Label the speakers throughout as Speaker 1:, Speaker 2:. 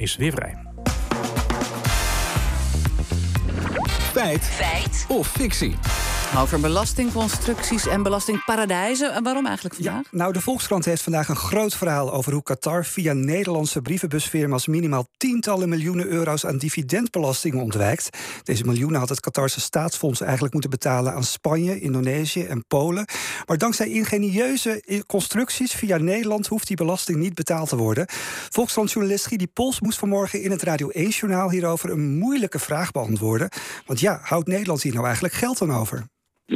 Speaker 1: is weer vrij.
Speaker 2: Feit. Feit. Of fictie.
Speaker 3: Over belastingconstructies en belastingparadijzen. En waarom eigenlijk vandaag?
Speaker 4: Ja, nou, de Volkskrant heeft vandaag een groot verhaal over hoe Qatar via Nederlandse brievenbusfirma's minimaal tientallen miljoenen euro's aan dividendbelastingen ontwijkt. Deze miljoenen had het Qatarse staatsfonds eigenlijk moeten betalen aan Spanje, Indonesië en Polen. Maar dankzij ingenieuze constructies via Nederland hoeft die belasting niet betaald te worden. Volkskrantjournalist Gidi Pols moest vanmorgen in het Radio 1-journaal hierover een moeilijke vraag beantwoorden. Want ja, houdt Nederland hier nou eigenlijk geld aan over?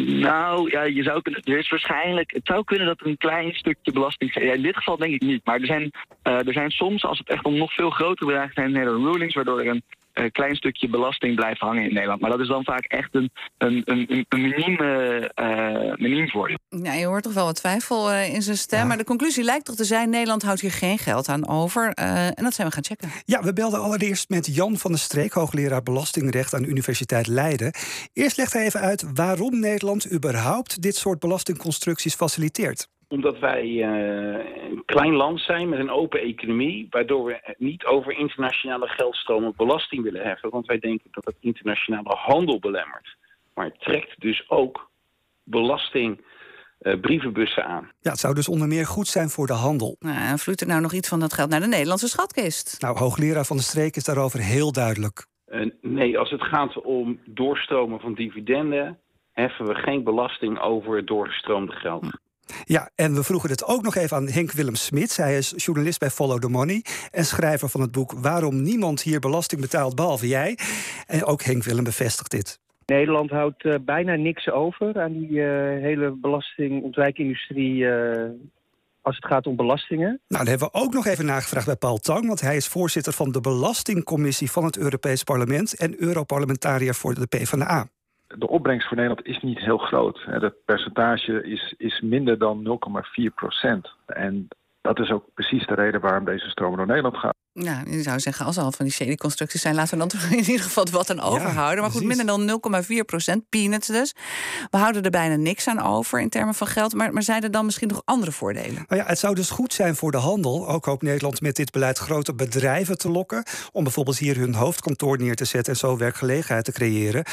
Speaker 5: Nou, ja, je zou kunnen, er is waarschijnlijk, het zou kunnen dat er een klein stukje belasting... Ja, in dit geval denk ik niet, maar er zijn, uh, er zijn soms, als het echt om nog veel grotere bedragen zijn... er rulings waardoor er een uh, klein stukje belasting blijft hangen in Nederland. Maar dat is dan vaak echt een, een, een, een minieme, uh, miniem voordeel.
Speaker 3: Ja, je hoort toch wel wat twijfel uh, in zijn stem. Ja. Maar de conclusie lijkt toch te zijn: Nederland houdt hier geen geld aan over. en dat zijn we gaan checken.
Speaker 4: Ja, we belden allereerst met Jan van der Streek, hoogleraar belastingrecht aan de Universiteit Leiden. Eerst legt hij even uit waarom Nederland überhaupt dit soort belastingconstructies faciliteert
Speaker 6: omdat wij uh, een klein land zijn met een open economie, waardoor we niet over internationale geldstromen belasting willen heffen. Want wij denken dat het internationale handel belemmert. Maar het trekt dus ook belasting. Uh, brievenbussen aan.
Speaker 4: Ja, het zou dus onder meer goed zijn voor de handel.
Speaker 3: Nou, en vloeit er nou nog iets van dat geld naar de Nederlandse schatkist?
Speaker 4: Nou, hoogleraar van de streek is daarover heel duidelijk.
Speaker 6: Uh, nee, als het gaat om doorstromen van dividenden, heffen we geen belasting over het doorgestroomde geld.
Speaker 4: Ja, en we vroegen het ook nog even aan Henk Willem Smits. Hij is journalist bij Follow the Money en schrijver van het boek Waarom niemand hier belasting betaalt behalve jij. En ook Henk Willem bevestigt dit.
Speaker 7: Nederland houdt uh, bijna niks over aan die uh, hele belastingontwijkindustrie uh, als het gaat om belastingen. Nou,
Speaker 4: daar hebben we ook nog even nagevraagd bij Paul Tang, want hij is voorzitter van de Belastingcommissie van het Europees Parlement en Europarlementariër voor de PvdA
Speaker 8: de opbrengst voor Nederland is niet heel groot. Het percentage is, is minder dan 0,4 procent. En dat is ook precies de reden waarom deze stromen door Nederland gaan.
Speaker 3: Nou, je zou zeggen, als er al van die shady-constructies zijn... laten we dan in ieder geval wat aan overhouden. Ja, maar goed, minder dan 0,4 procent, peanuts dus. We houden er bijna niks aan over in termen van geld. Maar, maar zijn er dan misschien nog andere voordelen?
Speaker 4: Nou ja, het zou dus goed zijn voor de handel. Ook hoopt Nederland met dit beleid grote bedrijven te lokken... om bijvoorbeeld hier hun hoofdkantoor neer te zetten... en zo werkgelegenheid te creëren.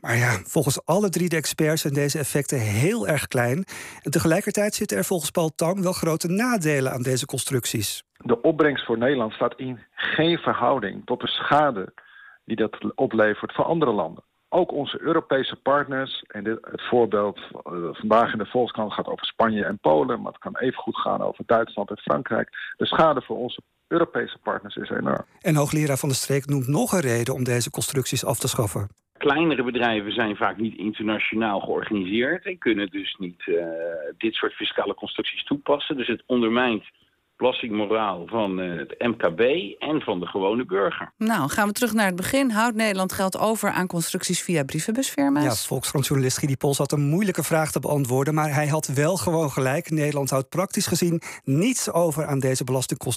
Speaker 4: Maar ja, volgens alle drie de experts zijn deze effecten heel erg klein. En tegelijkertijd zitten er volgens Paul Tang wel grote nadelen aan deze constructies
Speaker 8: de opbrengst voor Nederland staat in geen verhouding tot de schade die dat oplevert voor andere landen. Ook onze Europese partners, en dit, het voorbeeld uh, vandaag in de Volkskrant gaat over Spanje en Polen, maar het kan even goed gaan over Duitsland en Frankrijk. De schade voor onze Europese partners is enorm.
Speaker 4: En hoogleraar van de streek noemt nog een reden om deze constructies af te schaffen.
Speaker 6: Kleinere bedrijven zijn vaak niet internationaal georganiseerd en kunnen dus niet uh, dit soort fiscale constructies toepassen. Dus het ondermijnt belastingmoraal van uh, het MKB en van de gewone burger.
Speaker 3: Nou, gaan we terug naar het begin. Houdt Nederland geld over aan constructies via brievenbusfirma's?
Speaker 4: Ja, Volkskrantjournalist Gidi Pols had een moeilijke vraag te beantwoorden... maar hij had wel gewoon gelijk. Nederland houdt praktisch gezien niets over aan deze belastingconstructies